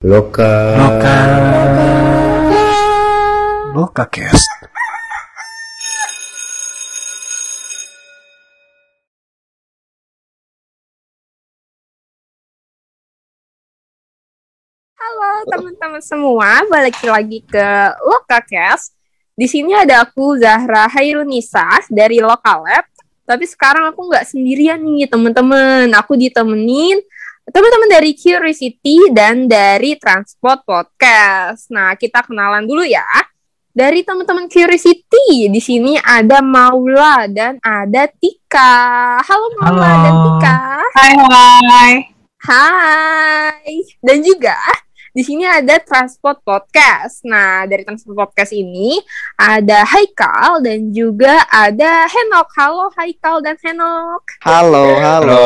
Loka. Loka. Loka Cast. Halo teman-teman semua, balik lagi ke LokaCast. Di sini ada aku Zahra Hairunisa dari Lokalab. Tapi sekarang aku nggak sendirian nih teman-teman. Aku ditemenin teman-teman dari Curiosity dan dari Transport Podcast. Nah, kita kenalan dulu ya. Dari teman-teman Curiosity, di sini ada Maula dan ada Tika. Halo Maula Halo. dan Tika. Hai hai. Hai. Dan juga di sini ada Transport Podcast. Nah, dari Transport Podcast ini ada Haikal dan juga ada Henok. Halo Haikal dan Henok. Halo, halo, Halo,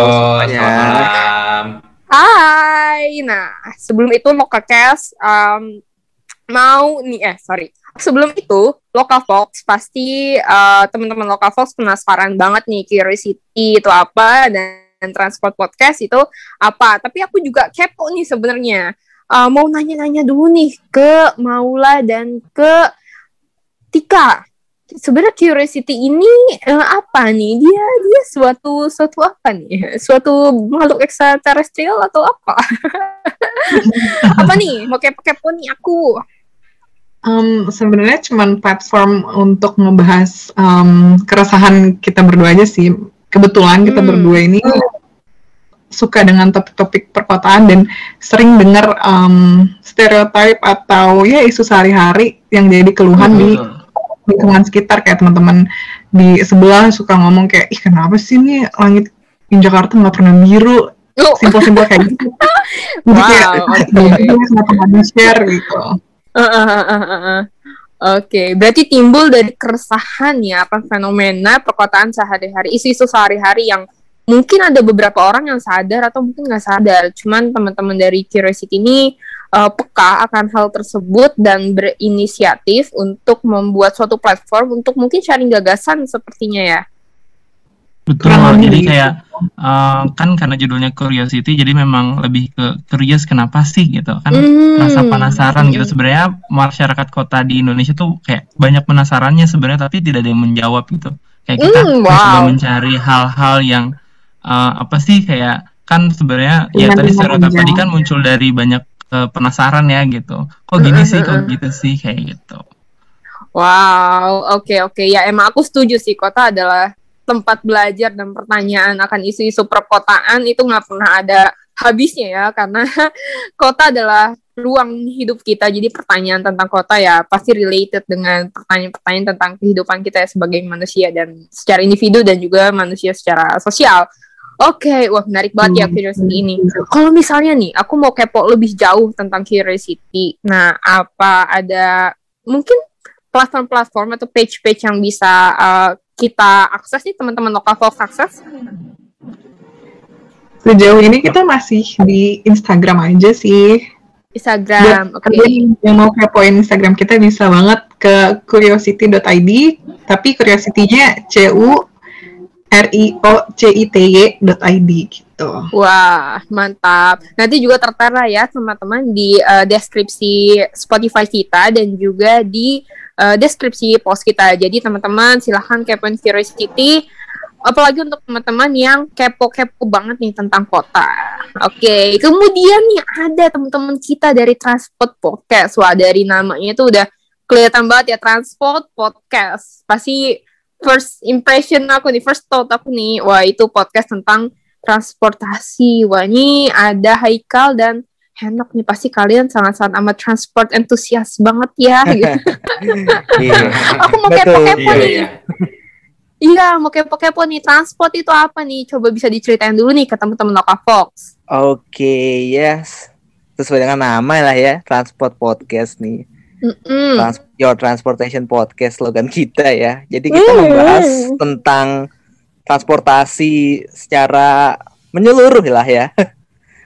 semuanya. selamat malam. Hai. Nah, sebelum itu Lokacast um, mau nih eh sorry. Sebelum itu, Local Fox pasti uh, teman-teman Local Fox penasaran banget nih Curiosity itu apa dan Transport Podcast itu apa. Tapi aku juga kepo nih sebenarnya. Uh, mau nanya-nanya dulu nih ke Maula dan ke Tika. Sebenarnya Curiosity ini eh, apa nih? Dia dia suatu suatu apa nih? Suatu makhluk ekstraterestrial atau apa? apa nih? Mau kepo-kepo nih aku. Em, sebenarnya cuman platform untuk ngebahas em, keresahan kita berdua aja sih. Kebetulan kita Hmm. berdua ini suka dengan topik-topik perkotaan dan sering dengar em, stereotip atau ya isu sehari-hari yang jadi keluhan di Betul. Lingkungan sekitar kayak teman-teman di sebelah suka ngomong kayak ih kenapa sih nih langit di Jakarta nggak pernah biru Oh, simpel-simpel kayak gitu. Jadi kayak Wow, oke. "Bagus, kenapa nggak di-share gitu. Uh, uh, uh, uh. Oke, berarti timbul dari keresahan ya akan fenomena perkotaan sehari-hari, isu-isu sehari-hari yang mungkin ada beberapa orang yang sadar atau mungkin nggak sadar. Cuman teman-teman dari Curiosity ini uh, peka akan hal tersebut dan berinisiatif untuk membuat suatu platform untuk mungkin sharing gagasan sepertinya ya. Betul. Jadi gitu. kayak eh, kan karena judulnya curiosity, jadi memang lebih ke curious kenapa sih gitu kan? Hmm. Rasa penasaran gitu. Sebenarnya masyarakat kota di Indonesia tuh kayak banyak penasarannya sebenarnya, tapi tidak ada yang menjawab gitu. Kayak kita Hmm, wow. mencari hal-hal yang eh, apa sih kayak kan sebenarnya ya Benar-benar tadi stereotip tadi kan muncul dari banyak eh, penasaran ya gitu. Kok gini sih, kok gitu sih kayak gitu. Wow, oke oke ya emang aku setuju sih kota adalah tempat belajar dan pertanyaan akan isu-isu perkotaan itu nggak pernah ada habisnya ya karena kota adalah ruang hidup kita jadi pertanyaan tentang kota ya pasti related dengan pertanyaan-pertanyaan tentang kehidupan kita ya sebagai manusia dan secara individu dan juga manusia secara sosial. Oke, wah menarik banget ya Hmm. curiosity ini. Kalau misalnya nih, aku mau kepo lebih jauh tentang curiosity. Nah, apa ada mungkin platform-platform atau page-page yang bisa uh, kita akses nih teman-teman lokal Fox akses? Sejauh ini kita masih di Instagram aja sih. Instagram, oke. Kalian yang mau kepoin Instagram kita bisa banget ke curiosity.id, tapi curiosity-nya C U R I O C I T Y.id gitu. Wah, mantap. Nanti juga tertera ya teman-teman di uh, deskripsi Spotify kita dan juga di uh, deskripsi post kita. Jadi teman-teman silahkan kepoin Curiosity apalagi untuk teman-teman yang kepo-kepo banget nih tentang kota. Oke, kemudian nih ada teman-teman kita dari Transport Podcast. Wah, dari namanya itu udah kelihatan banget ya Transport Podcast. Pasti first impression aku nih, first thought aku nih, wah itu podcast tentang transportasi. Wah, ini ada Haikal dan Henok nih pasti kalian sangat-sangat amat transport entusias banget ya. gitu. Iya. Aku mau kepo-kepo Iya, nih. iya. Iya, mau kepo-kepo nih. Transport itu apa nih? Coba bisa diceritain dulu nih ke teman-teman lokal Fox. Oke, yes. Sesuai dengan nama lah ya, Transport Podcast nih. Mm-mm. Trans Your Transportation Podcast slogan kita ya. Jadi kita Hmm. membahas tentang transportasi secara menyeluruh lah ya.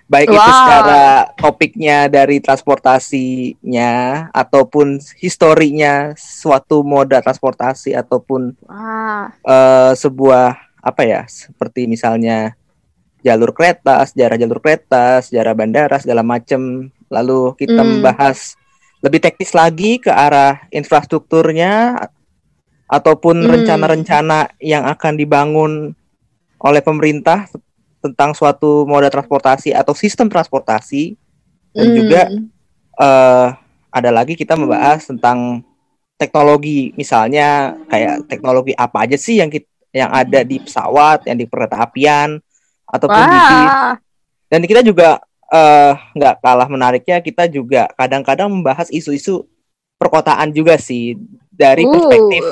Baik itu Wow. secara topiknya dari transportasinya ataupun historinya suatu moda transportasi ataupun Wah, eh, sebuah apa ya seperti misalnya jalur kereta, sejarah jalur kereta, sejarah bandara segala macam lalu kita Hmm. membahas lebih teknis lagi ke arah infrastrukturnya ataupun Hmm. rencana-rencana yang akan dibangun oleh pemerintah tentang suatu moda transportasi atau sistem transportasi dan Hmm. juga eh ada lagi kita membahas tentang teknologi misalnya kayak teknologi apa aja sih yang kit- yang ada di pesawat, yang di kereta apian ataupun di. Wah, Dan kita juga eh, nggak kalah menariknya kita juga kadang-kadang membahas isu-isu perkotaan juga sih dari uh, perspektif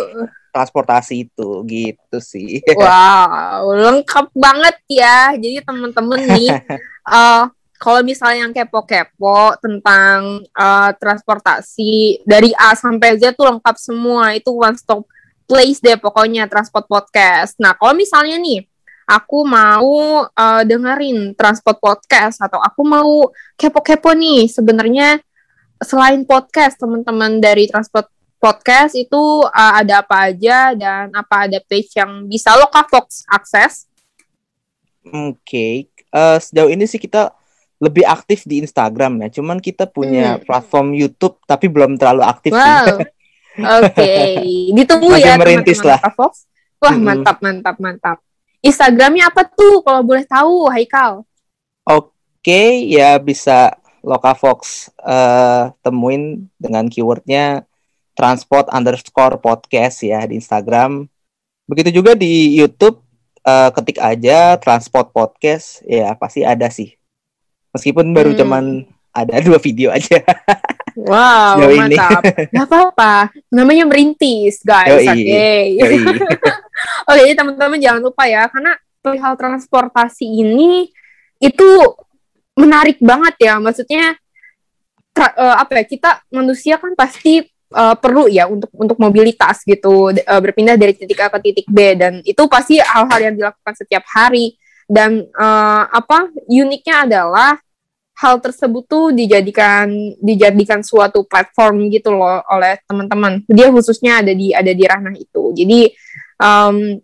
transportasi itu gitu sih. Wow, lengkap banget ya. Jadi temen-temen nih, eh kalau misalnya yang kepo-kepo tentang eh, transportasi dari A sampai Z tuh lengkap semua. Itu one stop place deh pokoknya transport podcast. Nah kalau misalnya nih, aku mau eh, dengerin transport podcast atau aku mau kepo-kepo nih, sebenarnya selain podcast teman-teman dari transport podcast itu uh, ada apa aja dan apa ada page yang bisa Lokavox akses? Oke, Eh, sejauh ini sih kita lebih aktif di Instagram ya. Cuman kita punya Hmm. platform YouTube tapi belum terlalu aktif sih. Wow. Oke, ditunggu Masih ya merintis teman-teman lah. Wah, mantap mantap mantap. Instagramnya apa tuh kalau boleh tahu, Haikal? Oke, ya bisa Lokavox eh, temuin dengan keywordnya transport underscore podcast ya di Instagram. Begitu juga di YouTube eh, ketik aja transport podcast ya pasti ada sih. Meskipun baru Hmm. cuman ada dua video aja. Wow, ini. mantap. Gak apa-apa, namanya merintis, guys. Oke. Yoi. Oke, jadi teman-teman jangan lupa ya, karena perihal transportasi ini itu menarik banget ya. Maksudnya tra- eh, apa ya? Kita manusia kan pasti eh, perlu ya untuk untuk mobilitas gitu, eh, berpindah dari titik A ke titik B dan itu pasti hal-hal yang dilakukan setiap hari. Dan eh, apa uniknya adalah hal tersebut tuh dijadikan dijadikan suatu platform gitu loh oleh teman-teman. Dia khususnya ada di ada di ranah itu. Jadi em,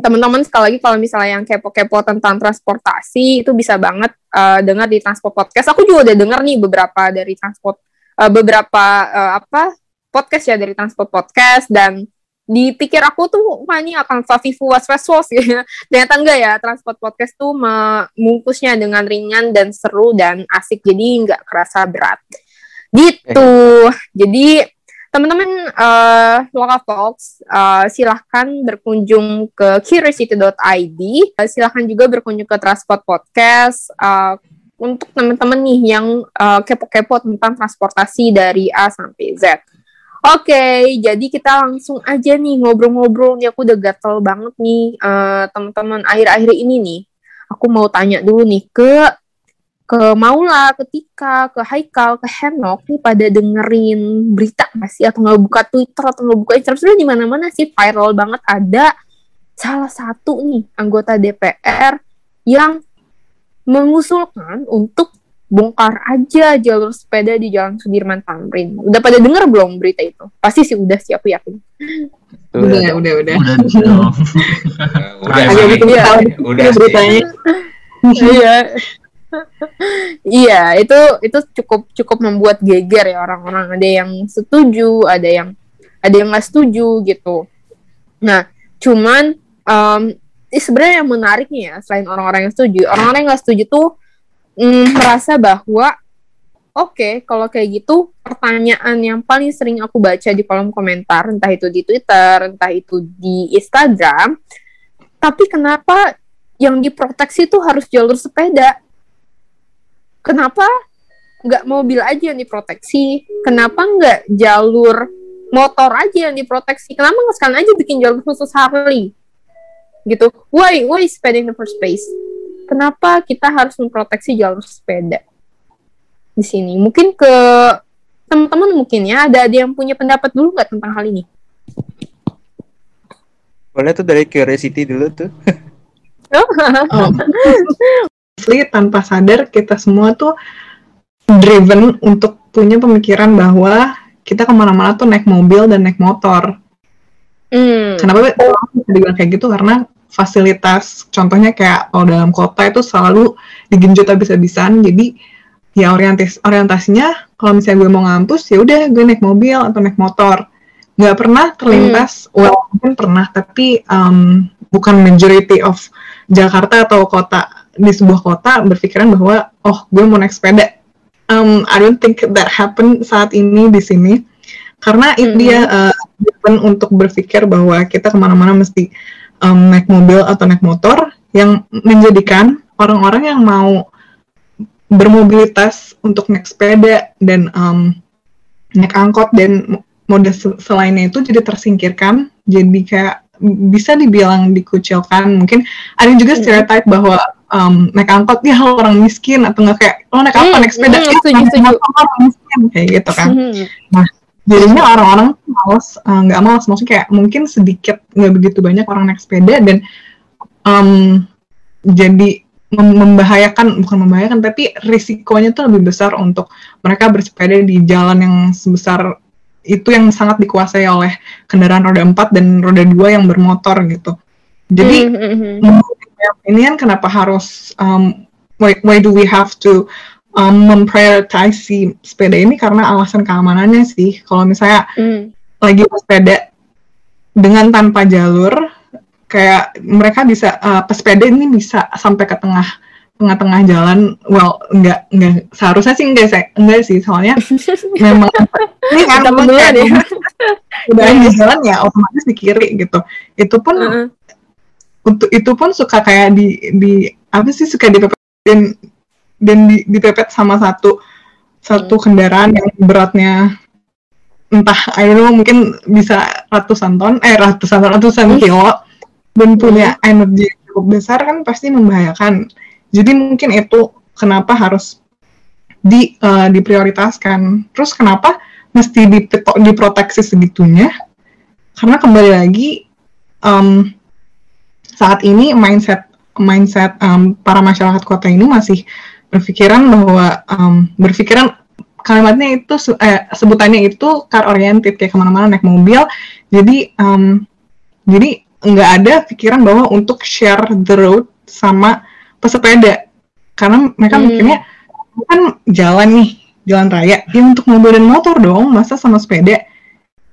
teman-teman sekali lagi kalau misalnya yang kepo-kepo tentang transportasi itu bisa banget eh, dengar di transport podcast. Aku juga udah dengar nih beberapa dari transport eh, beberapa eh, apa podcast ya dari transport podcast dan dipikir aku tuh wah ini akan fafifu was was was gitu. Ternyata enggak ya transport podcast tuh membungkusnya dengan ringan dan seru dan asik jadi nggak kerasa berat. Gitu. Jadi teman-teman eh Lokavox eh, silahkan berkunjung ke curiosity.id Eh, silahkan juga berkunjung ke Transport Podcast eh, untuk teman-teman nih yang eh, kepo-kepo tentang transportasi dari A sampai Z. Oke, jadi kita langsung aja nih ngobrol-ngobrol nih aku udah gatel banget nih eh, teman-teman akhir-akhir ini nih. Aku mau tanya dulu nih ke ke Maula, ketika ke Haikal, ke Henok nih pada dengerin berita nggak sih atau nggak buka Twitter atau nggak buka Instagram sudah di mana-mana sih viral banget ada salah satu nih anggota DPR yang mengusulkan untuk bongkar aja jalur sepeda di Jalan Sudirman Tamrin. Udah pada denger belum berita itu? Pasti sih udah sih aku yakin. Udah, udah, udah. Udah dong. udah Agak sih. bikin Iya. tahu udah ini sih. beritanya. Iya. iya, itu itu cukup cukup membuat geger ya orang-orang. Ada yang setuju, ada yang ada yang nggak setuju gitu. Nah, cuman eh, sebenarnya yang menariknya ya selain orang-orang yang setuju, orang-orang yang nggak setuju tuh mm, merasa bahwa oke kalau kayak gitu pertanyaan yang paling sering aku baca di kolom komentar entah itu di Twitter, entah itu di Instagram, tapi kenapa yang diproteksi itu harus jalur sepeda? Kenapa nggak mobil aja yang diproteksi? Kenapa nggak jalur motor aja yang diproteksi? Kenapa nggak sekalian aja bikin jalur khusus Harley? Gitu. Why, why sepeda in the first place? Kenapa kita harus memproteksi jalur sepeda di sini? Mungkin ke teman-teman mungkin ya ada ada yang punya pendapat dulu nggak tentang hal ini? Boleh tuh dari curiosity dulu tuh. Oh. Asli tanpa sadar kita semua tuh driven untuk punya pemikiran bahwa kita ke mana-mana tuh naik mobil dan naik motor. Hmm. Kenapa bisa dibilang kayak gitu? Karena fasilitas, contohnya kayak kalau dalam kota itu selalu digenjot habis-habisan. Jadi ya orientis orientasinya kalau misalnya gue mau ngampus ya udah gue naik mobil atau naik motor nggak pernah terlintas well mungkin pernah tapi um, bukan majority of Jakarta atau kota di sebuah kota berpikiran bahwa oh gue mau naik sepeda. Um, I don't think that happen saat ini di sini. Karena itu dia uh, untuk berpikir bahwa kita ke mana-mana mesti um, naik mobil atau naik motor yang menjadikan orang-orang yang mau bermobilitas untuk naik sepeda dan um, naik angkot dan mode se- selainnya itu jadi tersingkirkan. Jadi kayak bisa dibilang dikucilkan. Mungkin ada juga Hmm. stereotype bahwa um, naik angkot ya lo orang miskin atau nggak kayak lo naik apa Hmm, naik sepeda hmm, ya, setuju, setuju. orang miskin kayak gitu kan Mhm. jadinya orang-orang tuh males eh, nggak males maksudnya kayak mungkin sedikit nggak begitu banyak orang naik sepeda dan em, jadi mem- membahayakan bukan membahayakan tapi risikonya tuh lebih besar untuk mereka bersepeda di jalan yang sebesar itu yang sangat dikuasai oleh kendaraan roda 4 dan roda 2 yang bermotor gitu jadi Mhm, mhm. Saya, ini kan kenapa harus um, why, why do we have to um, memprioritize si sepeda ini karena alasan keamanannya sih kalau misalnya Mhm. lagi bersepeda dengan tanpa jalur kayak mereka bisa uh, pesepeda ini bisa sampai ke tengah tengah-tengah jalan well enggak enggak seharusnya sih enggak sih enggak sih soalnya memang ini kan ya. udah di jalan ya otomatis di kiri gitu itu pun Heeh. Untuk itu pun suka kayak di di apa sih suka dipepet dan dan di, dipepet sama satu satu kendaraan yang beratnya entah I don't know mungkin bisa ratusan ton eh ratusan ton ratusan kilo dan punya energi yang cukup besar kan pasti membahayakan. Jadi mungkin itu kenapa harus di eh, diprioritaskan. Terus kenapa mesti dipeto- diproteksi segitunya? Karena kembali lagi em, saat ini mindset mindset um, para masyarakat kota ini masih berpikiran bahwa um, berpikiran kalimatnya itu eh, sebutannya itu car oriented kayak ke mana-mana naik mobil. Jadi um, jadi nggak ada pikiran bahwa untuk share the road sama pesepeda. Karena mereka Hmm. mikirnya kan jalan nih jalan raya. Ya untuk mobil dan motor dong masa sama sepeda?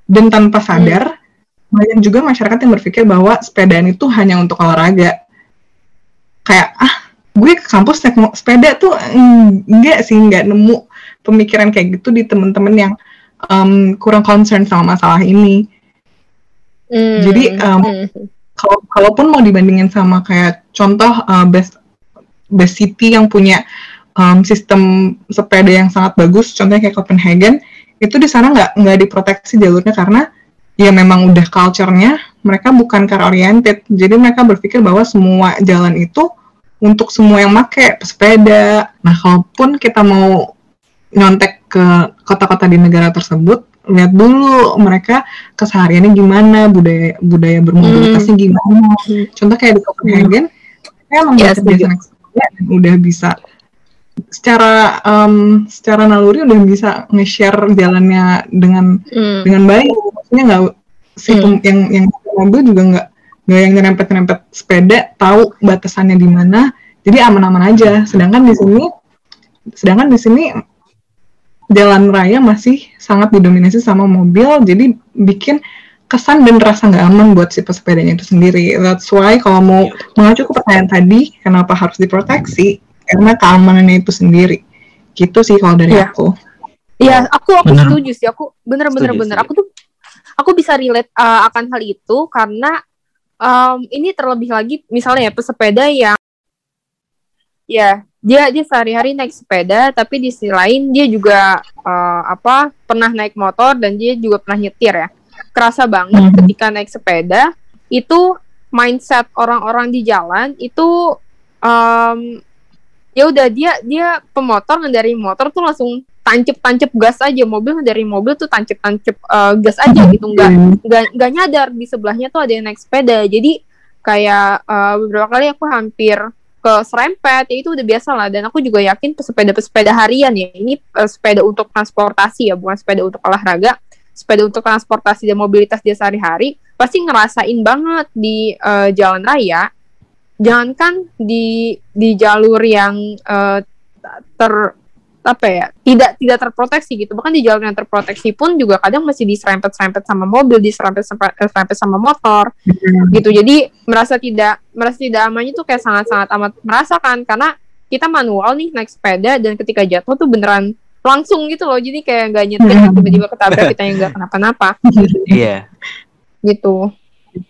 Dan tanpa sadar banyak juga masyarakat yang berpikir bahwa sepedaan itu hanya untuk olahraga kayak ah gue ke kampus naik sepeda tuh mm, enggak sih nggak nemu pemikiran kayak gitu di temen-temen yang um, kurang concern sama masalah ini Mhm. Jadi, um, kalau kalaupun mau dibandingin sama kayak contoh uh, best best city yang punya um, sistem sepeda yang sangat bagus contohnya kayak Copenhagen itu di sana nggak nggak diproteksi jalurnya karena ya memang udah culture-nya mereka bukan car oriented jadi mereka berpikir bahwa semua jalan itu untuk semua yang make pesepeda. Nah kalaupun kita mau nyontek ke kota-kota di negara tersebut lihat dulu mereka kesehariannya gimana budaya budaya bermobilitasnya gimana. Hmm. contoh kayak di Copenhagen emang Ya, terbiasa naik sepeda dan udah bisa secara em, secara naluri udah bisa nge-share jalannya dengan Mhm. dengan baik. Maksudnya nggak si pem- yang yang mobil juga nggak nggak yang nyerempet nyerempet sepeda tahu batasannya di mana. Jadi aman-aman aja. Sedangkan di sini sedangkan di sini jalan raya masih sangat didominasi sama mobil. Jadi bikin kesan dan rasa nggak aman buat si pesepedanya itu sendiri. That's why kalau mau mengacu ke pertanyaan tadi kenapa harus diproteksi karena keamanannya itu sendiri gitu sih kalau dari Iya. aku Iya, aku aku Bener. setuju sih. Aku bener bener Setuju, bener. setuju. Aku tuh aku bisa relate uh, akan hal itu karena um, ini terlebih lagi misalnya ya pesepeda yang ya dia dia sehari-hari naik sepeda tapi di sisi lain dia juga uh, apa pernah naik motor dan dia juga pernah nyetir ya. Kerasa banget Mhm. ketika naik sepeda itu mindset orang-orang di jalan itu um, ya udah dia dia pemotor dari motor tuh langsung tancep-tancep gas aja. Mobil dari mobil tuh tancep-tancep eh, gas aja gitu. Nggak nggak nggak nyadar di sebelahnya tuh ada yang naik sepeda. Jadi kayak eh, beberapa kali aku hampir ke serempet. Ya itu udah biasa lah. Dan aku juga yakin pesepeda-pesepeda harian ya. Ini eh, sepeda untuk transportasi ya bukan sepeda untuk olahraga. Sepeda untuk transportasi dan mobilitas dia sehari-hari pasti ngerasain banget di eh, jalan raya jangankan di di jalur yang eh, ter apa ya tidak tidak terproteksi gitu. Bahkan di jalan yang terproteksi pun juga kadang masih diserempet-serempet sama mobil diserempet-serempet sama motor gitu. Jadi merasa tidak merasa tidak amannya tuh kayak sangat-sangat amat merasakan. Karena kita manual nih naik sepeda dan ketika jatuh tuh beneran langsung gitu loh. Jadi kayak nggak nyetir tiba-tiba ketabrak kita yang nggak kenapa-napa. Iya. gitu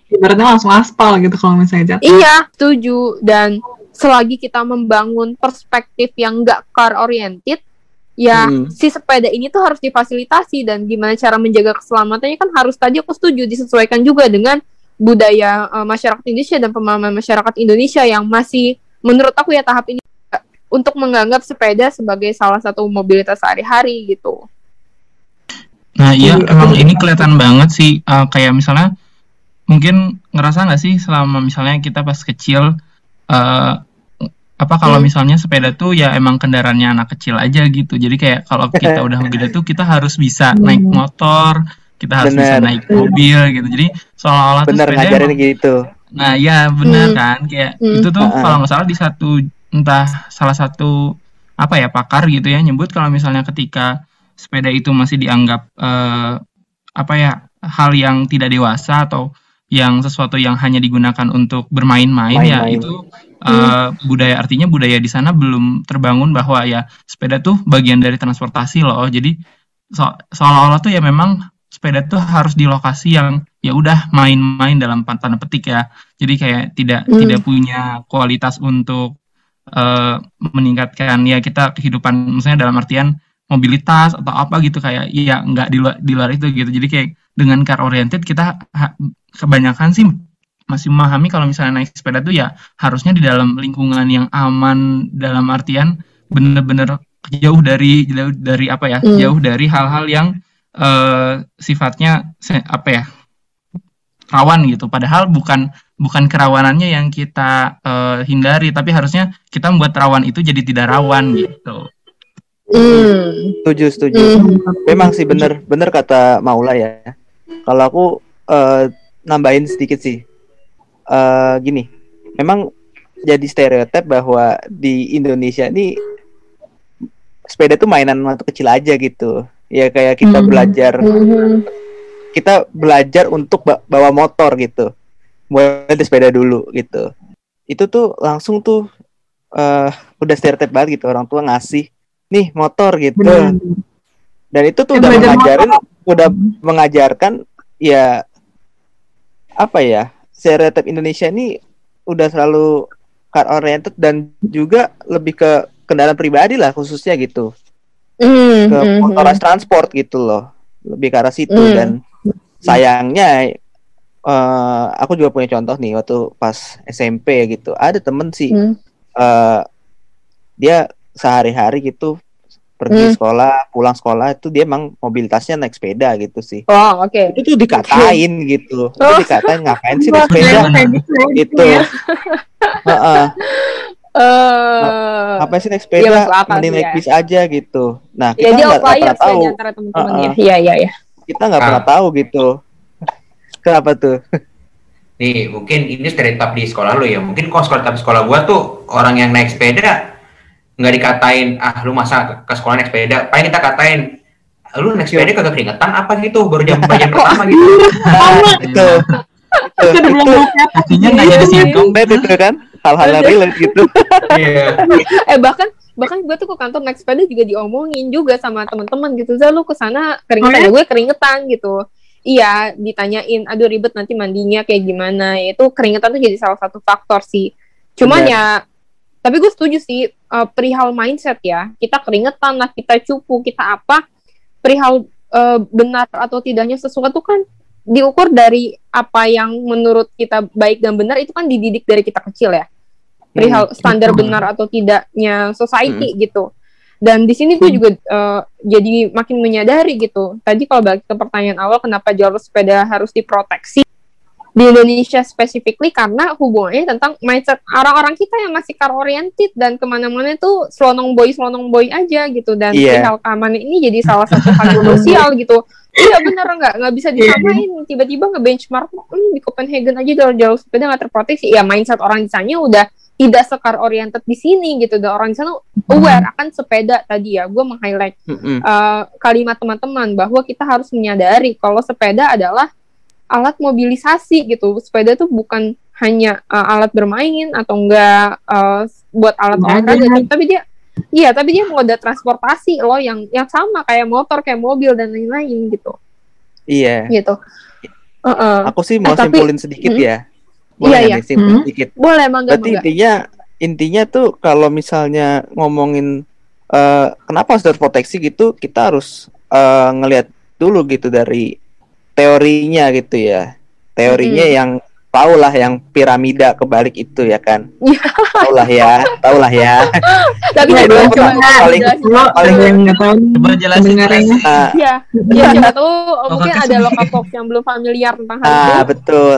Ibaratnya langsung aspal gitu kalau misalnya jatuh. Iya, setuju. Dan selagi kita membangun perspektif yang nggak car oriented, ya Hmm. si sepeda ini tuh harus difasilitasi dan gimana cara menjaga keselamatannya kan harus tadi aku setuju disesuaikan juga dengan budaya eh, masyarakat Indonesia dan pemahaman masyarakat Indonesia yang masih menurut aku ya tahap ini eh, untuk menganggap sepeda sebagai salah satu mobilitas sehari-hari gitu. Nah iya Iya. emang ini kelihatan banget sih eh, kayak misalnya mungkin ngerasa nggak sih selama misalnya kita pas kecil eh apa kalau Hmm. misalnya sepeda tuh ya emang kendaraannya anak kecil aja gitu jadi kayak kalau kita udah gede tuh kita harus bisa naik motor kita harus bisa Bener. naik mobil gitu jadi seolah-olah tuh sepeda ngajarin emang- gitu. Nah, ya benar Hmm. kan kayak Hmm. itu tuh kalau nggak salah di satu entah salah satu apa ya pakar gitu ya nyebut kalau misalnya ketika sepeda itu masih dianggap eh, apa ya hal yang tidak dewasa atau yang sesuatu yang hanya digunakan untuk bermain-main ya itu eh, budaya artinya budaya di sana belum terbangun bahwa ya sepeda tuh bagian dari transportasi loh. Jadi so- seolah-olah tuh ya memang sepeda tuh harus di lokasi yang ya udah main-main dalam tanda petik ya. Jadi kayak tidak Hmm. tidak punya kualitas untuk eh, meningkatkan ya kita kehidupan misalnya dalam artian mobilitas atau apa gitu kayak ya nggak di luar di luar itu gitu. Jadi kayak dengan car oriented kita kebanyakan sih masih memahami kalau misalnya naik sepeda tuh ya harusnya di dalam lingkungan yang aman dalam artian bener-bener jauh dari jauh dari apa ya Hmm. jauh dari hal-hal yang eh, sifatnya se- apa ya rawan gitu padahal bukan bukan kerawanannya yang kita eh, hindari tapi harusnya kita membuat rawan itu jadi tidak rawan gitu Hmm. Setuju, setuju. Hmm. Memang sih bener, bener kata Maula ya. Kalau aku eh, nambahin sedikit sih. Eh, gini, memang jadi stereotip bahwa di Indonesia ini sepeda tuh mainan waktu kecil aja gitu. Ya kayak kita Hmm. belajar, Hmm. kita belajar untuk ba- bawa motor gitu. Mulai dari sepeda dulu gitu. Itu tuh langsung tuh eh udah stereotip banget gitu orang tua ngasih nih motor gitu. Dan itu tuh Ya, udah mengajarin udah mengajarkan ya apa ya stereotip Indonesia ini udah selalu car oriented dan juga lebih ke kendaraan pribadi lah khususnya gitu Hmm. ke motorized transport gitu loh lebih ke arah situ Hmm. dan sayangnya eh, aku juga punya contoh nih waktu pas SMP gitu ada temen sih Hmm. eh, dia sehari-hari gitu pergi Hmm. sekolah pulang sekolah itu dia emang mobilitasnya naik sepeda gitu sih Oh, oke. itu tuh dikatain gitu itu Oh. dikatain ngapain sih naik sepeda gitu ya, gitu ya. Heeh. Eh, ngapain sih naik Iya, sepeda mending naik ya. bis aja gitu nah ya kita nggak outliers pernah ya tahu teman-temannya. Uh-uh. Iya, iya, iya. kita nggak Ah. pernah tahu gitu kenapa tuh Nih, mungkin ini stereotip di sekolah lu ya. Mungkin sekolah tapi sekolah gua tuh orang yang naik sepeda nggak dikatain, ah lu masa ke sekolah naik sepeda. Paling kita katain, lu naik sepeda kagak keringetan apa gitu, baru jam jam pertama gitu. itu Itu artinya nggak jadi singkong Net itu kan hal-hal yang relate gitu Iya. Eh bahkan bahkan gue tuh ke kantor naik sepeda juga diomongin juga sama teman-teman gitu. Za lu ke sana keringetan Oh, ya? gue keringetan gitu. Iya, ditanyain, aduh ribet nanti mandinya kayak gimana. Ya, Itu keringetan tuh jadi salah satu faktor sih. Cuman ya, tapi gue setuju sih eh, perihal mindset ya. Kita keringetan lah, kita cupu, kita apa. Perihal eh, benar atau tidaknya sesuatu kan diukur dari apa yang menurut kita baik dan benar itu kan dididik dari kita kecil ya perihal standar betul. benar atau tidaknya society gitu dan di sini gue juga eh, jadi makin menyadari gitu tadi kalau balik ke pertanyaan awal kenapa jalur sepeda harus diproteksi di Indonesia specifically karena hubungannya tentang mindset orang-orang kita yang masih car oriented dan ke mana-mana itu selonong boy selonong boy aja gitu. Dan perihal keamanan ini jadi salah satu hal yang krusial gitu. Iya bener nggak nggak bisa disamain. Tiba-tiba nge benchmark hmm, di Copenhagen aja jalur sepeda nggak terproteksi. Ya mindset orang di sana udah tidak sekar oriented di sini gitu. Dan orang di sana aware akan sepeda tadi ya. Gue meng-highlight uh, kalimat teman-teman bahwa kita harus menyadari kalau sepeda adalah alat mobilisasi gitu sepeda itu bukan hanya uh, alat bermain atau enggak uh, buat alat olahraga gitu. tapi dia iya tapi dia moda transportasi loh yang yang sama kayak motor kayak mobil dan lain-lain gitu Iya. gitu Heeh. Aku sih mau Eh, tapi- simpulin sedikit Mm. ya. Iya, Boleh iya. nih simpulin Mm. sedikit. boleh mangga Berarti mangga intinya intinya tuh kalau misalnya ngomongin eh, kenapa harus terproteksi gitu, kita harus eh, ngelihat dulu gitu dari teorinya gitu ya. Teorinya Mm-mm. yang tau lah yang piramida kebalik itu ya kan. Iya. tau lah ya, tau lah ya. tapi Nah, coba itu coba paling- Paling- yang nggak tahu Coba jelasin, Iya, iya siapa tahu Lokal mungkin ada folks yang belum familiar tentang hal ah itu. betul.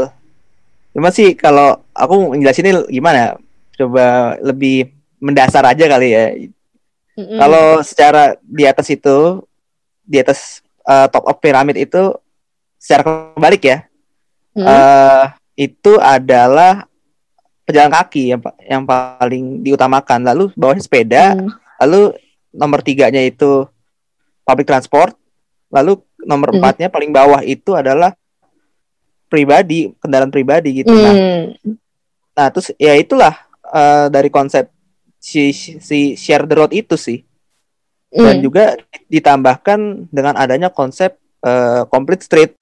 Cuma sih kalau aku ngejelasinnya gimana? Coba lebih mendasar aja kali ya. Mm-mm. Kalau secara di atas itu, di atas uh, top of pyramid itu secara kebalik ya, Hmm. eh, itu adalah pejalan kaki yang yang paling diutamakan. Lalu bawahnya sepeda, Hmm. lalu nomor tiganya itu public transport, lalu nomor Hmm. empatnya paling bawah itu adalah pribadi, kendaraan pribadi gitu. Nah, Hmm. nah terus ya itulah eh, dari konsep si si share the road itu sih. dan Hmm. juga ditambahkan dengan adanya konsep eh, complete street.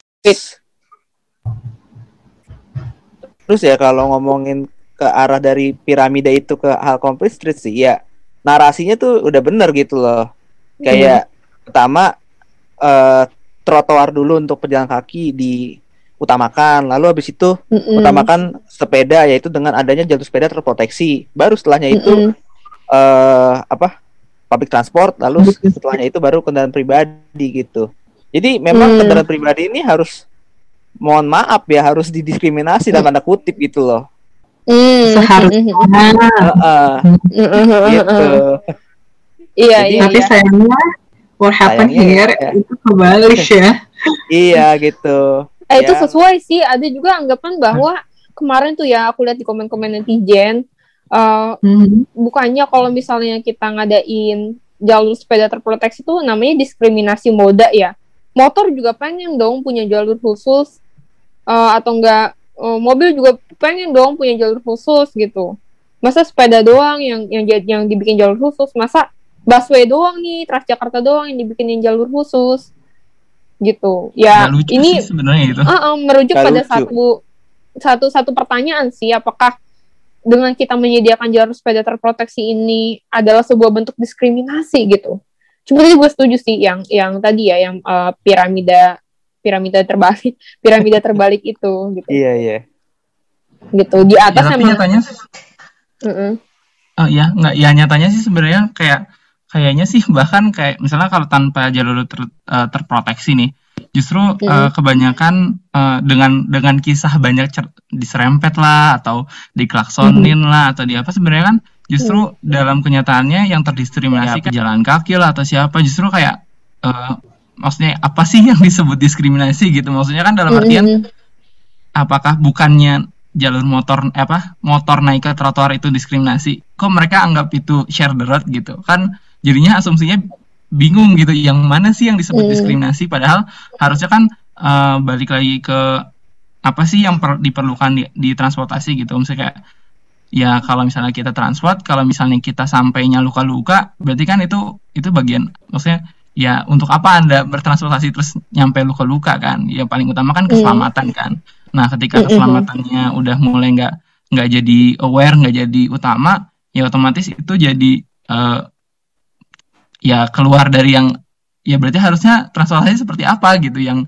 Terus ya kalau ngomongin ke arah dari piramida itu ke hal street sih ya narasinya tuh udah bener gitu loh. Kayak pertama eh, trotoar dulu untuk pejalan kaki diutamakan, lalu habis itu Mm-mm. utamakan sepeda yaitu dengan adanya jalur sepeda terproteksi. Baru setelahnya itu eh apa public transport lalu setelahnya itu baru kendaraan pribadi gitu jadi memang Hmm. kendaraan pribadi ini harus mohon maaf ya harus didiskriminasi dalam tanda kutip gitu loh Hmm. Seharusnya. Gitu Iya, Jadi- iya, Tapi iya. sayangnya what happened Sayangnya here ya. itu kebalik ya. iya gitu Eh, itu Ya. sesuai sih. Ada juga anggapan bahwa kemarin tuh ya aku lihat di komen-komen netizen, eh, Mhm. bukannya kalau misalnya kita ngadain jalur sepeda terproteksi itu namanya diskriminasi moda ya. Motor juga pengen dong punya jalur khusus eh, atau enggak eh, mobil juga pengen dong punya jalur khusus gitu. Masa sepeda doang yang yang yang dibikin jalur khusus, masa busway doang nih, Transjakarta doang yang dibikinin jalur khusus gitu. Ya, lucu ini sih sebenarnya itu. Uh, uh, merujuk Nggak pada lucu. satu satu satu pertanyaan sih apakah dengan kita menyediakan jalur sepeda terproteksi ini adalah sebuah bentuk diskriminasi gitu. Cuma tadi gue setuju sih yang yang tadi ya yang uh, piramida piramida terbalik piramida terbalik itu gitu. Iya iya. Gitu di Ya, atas tapi emang nyatanya sih Mm-mm. Oh ya, nggak ya nyatanya sih sebenarnya kayak kayaknya sih bahkan kayak misalnya kalau tanpa jalur ter- eh, terproteksi nih, justru eh, kebanyakan eh, dengan dengan kisah banyak cer- diserempet lah atau diklaksonin lah atau di apa sebenarnya kan justru dalam kenyataannya yang terdiskriminasi ke jalan kaki lah atau siapa justru kayak eh, maksudnya apa sih yang disebut diskriminasi gitu? Maksudnya kan dalam artian Mm-mm. apakah bukannya jalur motor apa motor naik ke trotoar itu diskriminasi? Kok mereka anggap itu share the road gitu? Kan jadinya asumsinya bingung gitu yang mana sih yang disebut Hmm. diskriminasi? Padahal harusnya kan eh, balik lagi ke apa sih yang per- diperlukan di, di transportasi gitu? Misalnya kayak ya kalau misalnya kita transport kalau misalnya kita sampainya luka-luka berarti kan itu itu bagian maksudnya ya untuk apa anda bertransportasi terus nyampe luka-luka kan? Ya paling utama kan keselamatan kan? Nah ketika keselamatannya udah mulai nggak nggak jadi aware nggak jadi utama ya otomatis itu jadi eh, ya keluar dari yang ya berarti harusnya transportasi seperti apa gitu yang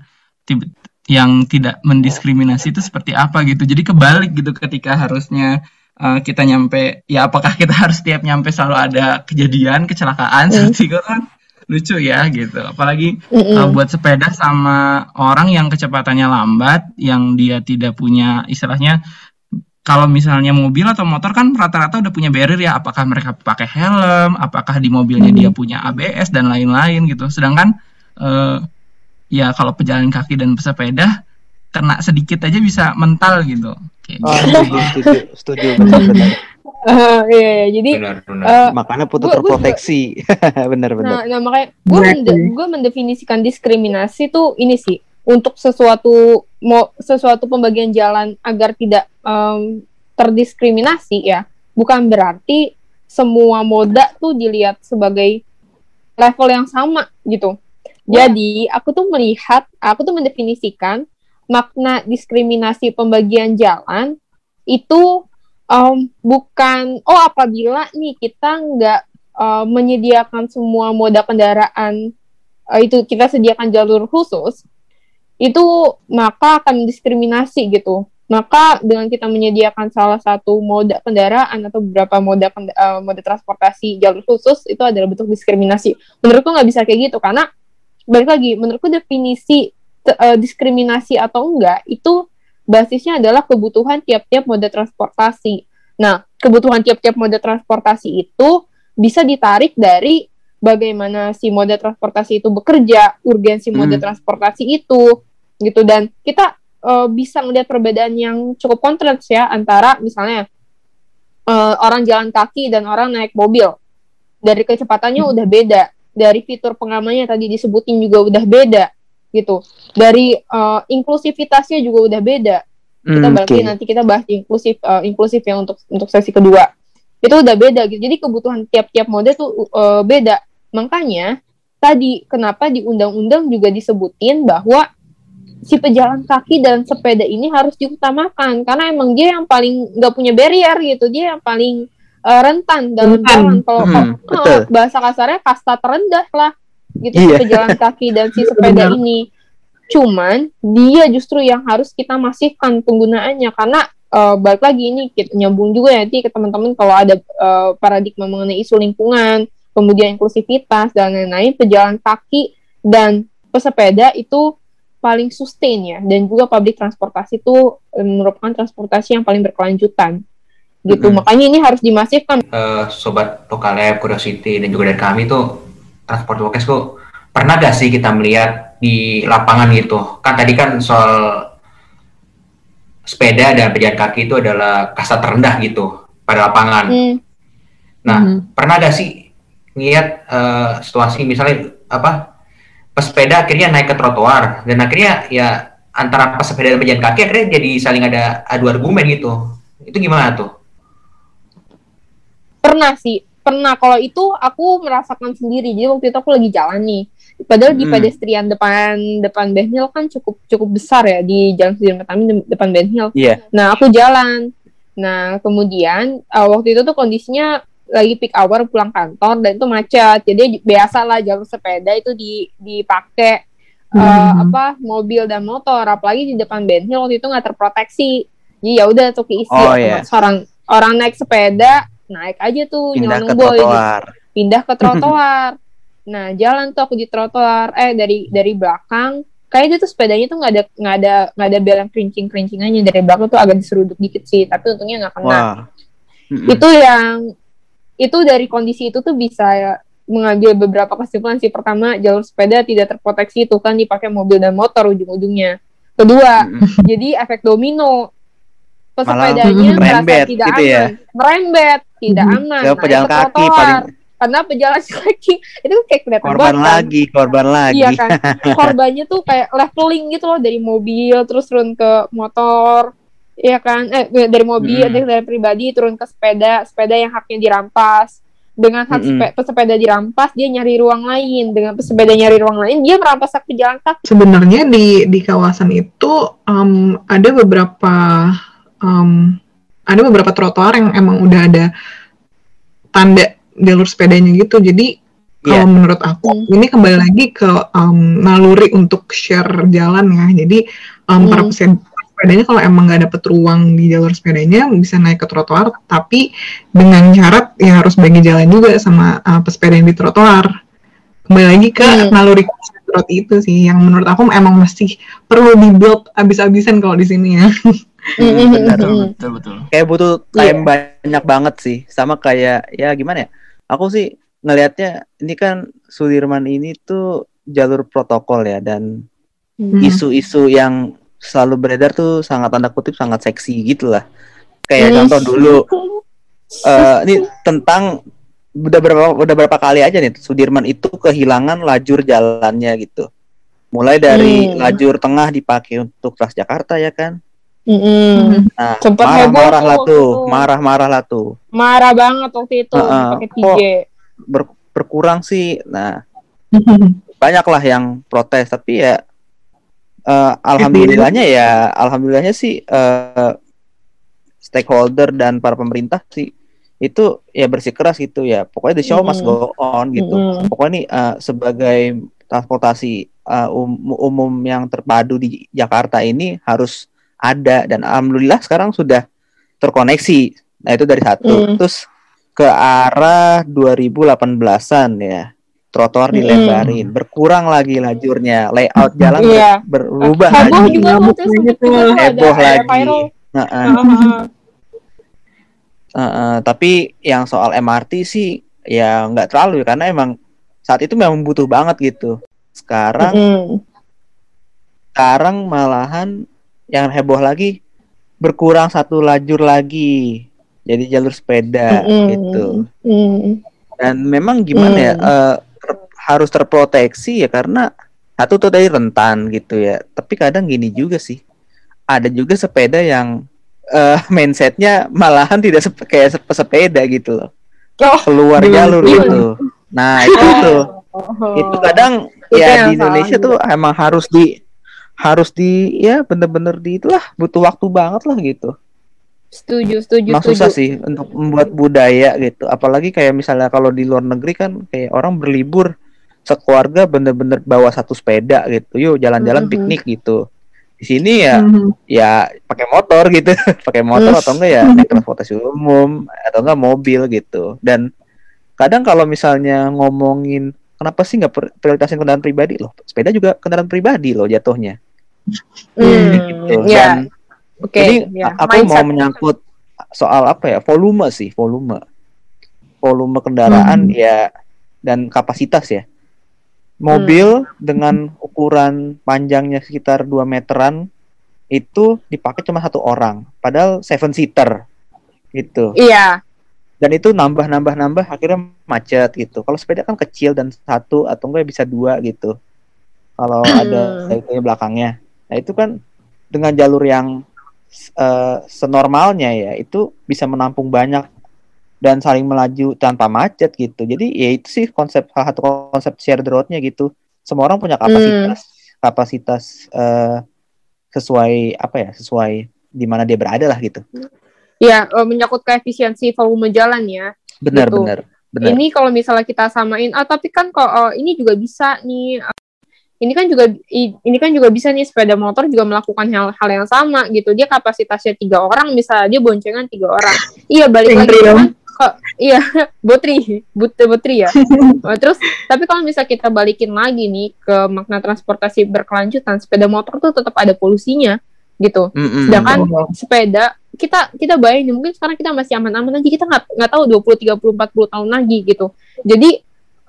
yang tidak mendiskriminasi itu seperti apa gitu. Jadi kebalik gitu ketika harusnya eh, kita nyampe ya apakah kita harus tiap nyampe selalu ada kejadian kecelakaan seperti itu kan? Lucu ya gitu. Apalagi Mm-mm. uh, buat sepeda sama orang yang kecepatannya lambat yang dia tidak punya istilahnya kalau misalnya mobil atau motor kan rata-rata udah punya barrier ya. Apakah mereka pakai helm apakah di mobilnya dia punya ABS dan lain-lain gitu. Sedangkan eh, ya kalau pejalan kaki dan pesepeda kena sedikit aja bisa mental gitu oh gitu. setuju benar-benar Eh, iya, iya. jadi benar benar eh, Makanya putu Gua- gua terproteksi. Bener-bener. Nah, nah makanya gue gue mendefinisikan diskriminasi tuh ini sih untuk sesuatu mau sesuatu pembagian jalan agar tidak em, terdiskriminasi ya bukan berarti semua moda tuh dilihat sebagai level yang sama gitu. Jadi aku tuh melihat, aku tuh mendefinisikan makna diskriminasi pembagian jalan itu em, bukan oh apabila nih kita nggak uh, menyediakan semua moda kendaraan uh, itu kita sediakan jalur khusus itu maka akan diskriminasi gitu. Maka dengan kita menyediakan salah satu moda kendaraan atau beberapa moda uh, moda transportasi jalur khusus itu adalah bentuk diskriminasi. Menurutku nggak bisa kayak gitu karena balik lagi menurutku definisi uh, diskriminasi atau enggak itu basisnya adalah kebutuhan tiap-tiap moda transportasi nah kebutuhan tiap-tiap moda transportasi itu bisa ditarik dari bagaimana si moda transportasi itu bekerja, urgensi moda Hmm. transportasi itu, gitu dan kita eh, bisa melihat perbedaan yang cukup kontras ya antara misalnya eh, orang jalan kaki dan orang naik mobil. Dari kecepatannya udah beda, dari fitur pengamannya tadi disebutin juga udah beda, gitu. Dari eh, inklusivitasnya juga udah beda. Kita berarti oke. nanti kita bahas inklusif eh, inklusif yang untuk untuk sesi kedua. Itu udah beda gitu. Jadi kebutuhan tiap-tiap mode tuh eh, beda. Makanya tadi kenapa di undang-undang juga disebutin bahwa si pejalan kaki dan sepeda ini harus diutamakan. Karena emang dia yang paling nggak punya barrier gitu. Dia yang paling eh, rentan dalam Rentan. jalan. Kalau Hmm, bahasa kasarnya kasta terendah lah gitu Iya. si pejalan kaki dan si sepeda Benar. ini cuman dia justru yang harus kita masifkan penggunaannya karena eh, balik lagi ini kita nyambung juga ya nanti ke teman-teman kalau ada eh, paradigma mengenai isu lingkungan kemudian inklusivitas dan lain-lain pejalan kaki dan pesepeda itu paling sustain ya dan juga public transportasi itu eh, merupakan transportasi yang paling berkelanjutan gitu Mm-mm. makanya ini harus dimasifkan Eh, sobat lokal curiosity dan juga dari kami tuh transport podcast tuh pernah gak sih kita melihat di lapangan gitu? Kan tadi kan soal sepeda dan pejalan kaki itu adalah kasta terendah gitu pada lapangan. Hmm, nah Mhm. pernah gak sih ngeliat eh, situasi misalnya apa pesepeda akhirnya naik ke trotoar dan akhirnya ya antara pesepeda dan pejalan kaki akhirnya jadi saling ada adu argumen gitu. Itu gimana tuh? Pernah sih pernah kalau itu aku merasakan sendiri jadi waktu itu aku lagi jalan nih padahal di Hmm. pedestrian depan depan Ben Hill kan cukup cukup besar ya di jalan Sudirman Tamrin de- depan Ben Hill Iya. nah aku jalan nah kemudian uh, waktu itu tuh kondisinya lagi peak hour pulang kantor dan itu macet jadi biasa lah jalur sepeda itu di dipakai uh, Mhm. apa mobil dan motor apalagi di depan Ben Hill waktu itu nggak terproteksi jadi ya udah tuh keisi Oh, iya. orang orang naik sepeda naik aja tuh Pindah ke nyelonong boy, gitu. trotoar. pindah ke trotoar. Nah jalan tuh aku di trotoar. Eh dari dari belakang. Kayaknya tuh sepedanya tuh nggak ada nggak ada nggak ada bel yang kerincing kerincingannya dari belakang tuh agak diseruduk dikit sih tapi untungnya nggak kena. Wah. Itu yang itu dari kondisi itu tuh bisa ya, mengambil beberapa kesimpulan sih. Pertama jalur sepeda tidak terproteksi itu kan dipakai mobil dan motor ujung-ujungnya. Kedua jadi efek domino. Pesepedanya merasa tidak gitu ya. aman. Merembet tidak Mhm. aman Ke naik pejalan ke kaki trotoar. paling karena pejalan kaki itu kayak kelihatan korban banget kan. lagi, korban lagi. iya kan korbannya tuh kayak leveling gitu loh dari mobil terus turun ke motor Iya kan, eh dari mobil, Mm-mm. dari, dari pribadi turun ke sepeda, sepeda yang haknya dirampas. Dengan hak Mm-mm. sepe- pesepeda dirampas, dia nyari ruang lain. Dengan pesepeda nyari ruang lain, dia merampas hak pejalan kaki. sebenarnya di di kawasan itu em, ada beberapa em, ada beberapa trotoar yang emang udah ada tanda jalur sepedanya gitu jadi kalau Iya. menurut aku ini kembali lagi ke em, naluri untuk share jalan ya jadi em, para Hmm. pesepeda sepedanya kalau emang nggak dapet ruang di jalur sepedanya bisa naik ke trotoar tapi dengan syarat ya harus bagi jalan juga sama uh, pesepeda yang di trotoar kembali lagi ke Hmm. naluri itu sih yang menurut aku emang masih perlu dibuild abis-abisan kalau di sini ya benar. betul betul betul kayak butuh Iya. time banyak banget sih sama kayak ya gimana ya aku sih ngelihatnya ini kan Sudirman ini tuh jalur protokol ya dan Hmm. isu-isu yang selalu beredar tuh sangat tanda kutip sangat seksi gitu lah kayak Hmm. contoh dulu eh, ini tentang udah berapa udah berapa kali aja nih Sudirman itu kehilangan lajur jalannya gitu. Mulai dari Hmm. lajur tengah dipakai untuk Transjakarta ya kan. Mm-mm. Nah, Sempet marah-marah lah tuh marah-marah lah tuh. Marah banget waktu itu Heeh. pakai 3G. Ber- berkurang sih. Nah, banyak lah yang protes tapi ya eh, alhamdulillahnya ya alhamdulillahnya sih eh, stakeholder dan para pemerintah sih itu ya bersikeras gitu ya pokoknya the show must go on gitu Mm-mm. pokoknya nih eh, sebagai transportasi eh, um- umum yang terpadu di Jakarta ini harus ada dan alhamdulillah sekarang sudah terkoneksi nah itu dari satu Mm. terus ke arah 2018an ya trotoar Mm. dilebarin berkurang lagi lajurnya layout jalan ber- Iya. berubah Heboh lagi juga Heboh ada lagi. Nah, Heeh. tapi yang soal MRT sih ya nggak terlalu ya karena emang saat itu memang butuh banget gitu sekarang Mm-mm. sekarang malahan yang heboh lagi berkurang satu lajur lagi jadi jalur sepeda Mm-mm. gitu Mm. dan memang gimana ya Hmm. eh, ter- harus terproteksi ya karena satu tuh dari rentan gitu ya tapi kadang gini juga sih ada juga sepeda yang eh, mindsetnya malahan tidak sep- kayak sep- sepeda gitu loh Oh, keluar Iya, jalur gitu nah itu tuh oh. itu kadang Itu ya di Indonesia tuh emang harus di harus di ya bener-bener di itulah butuh waktu banget lah gitu. Setuju, setuju, Emang susah sih untuk membuat budaya gitu. Apalagi kayak misalnya kalau di luar negeri kan kayak orang berlibur sekeluarga bener-bener bawa satu sepeda gitu. Yuk jalan-jalan Mhm. piknik gitu. Di sini ya Mhm. ya pakai motor gitu. Pakai motor Hmm. atau enggak ya naik transportasi umum atau enggak mobil gitu. Dan kadang kalau misalnya ngomongin kenapa sih nggak prioritasin kendaraan pribadi? Loh sepeda juga kendaraan pribadi loh jatuhnya Hmm, gitu ya, dan oke. jadi ya. aku mau Mindset. menyangkut soal apa ya volume sih volume volume kendaraan Hmm. ya dan kapasitas ya mobil dengan ukuran panjangnya sekitar 2 meteran itu dipakai cuma satu orang padahal seven seater gitu Iya, dan itu nambah nambah nambah akhirnya macet gitu kalau sepeda kan kecil dan satu atau enggak bisa dua gitu kalau ada itu belakangnya nah itu kan dengan jalur yang eh, senormalnya ya itu bisa menampung banyak dan saling melaju tanpa macet gitu jadi ya itu sih konsep salah satu konsep shared roadnya gitu semua orang punya kapasitas kapasitas eh, sesuai apa ya sesuai di mana dia berada lah gitu Iya, eh, menyangkut ke efisiensi volume jalan ya. benar Gitu. benar benar Ini kalau misalnya kita samain, ah tapi kan kok eh, ini juga bisa nih. Ini kan juga ini kan juga bisa nih sepeda motor juga melakukan hal hal yang sama gitu. Dia kapasitasnya tiga orang, misalnya dia boncengan tiga orang. Iya balik lagi kan kok iya botri but botri ya. Terus tapi kalau misalnya kita balikin lagi nih ke makna transportasi berkelanjutan, sepeda motor tuh tetap ada polusinya gitu. Sedangkan sepeda kita kita bayangin mungkin sekarang kita masih aman-aman aja kita nggak nggak tahu 20 30 40 tahun lagi gitu. Jadi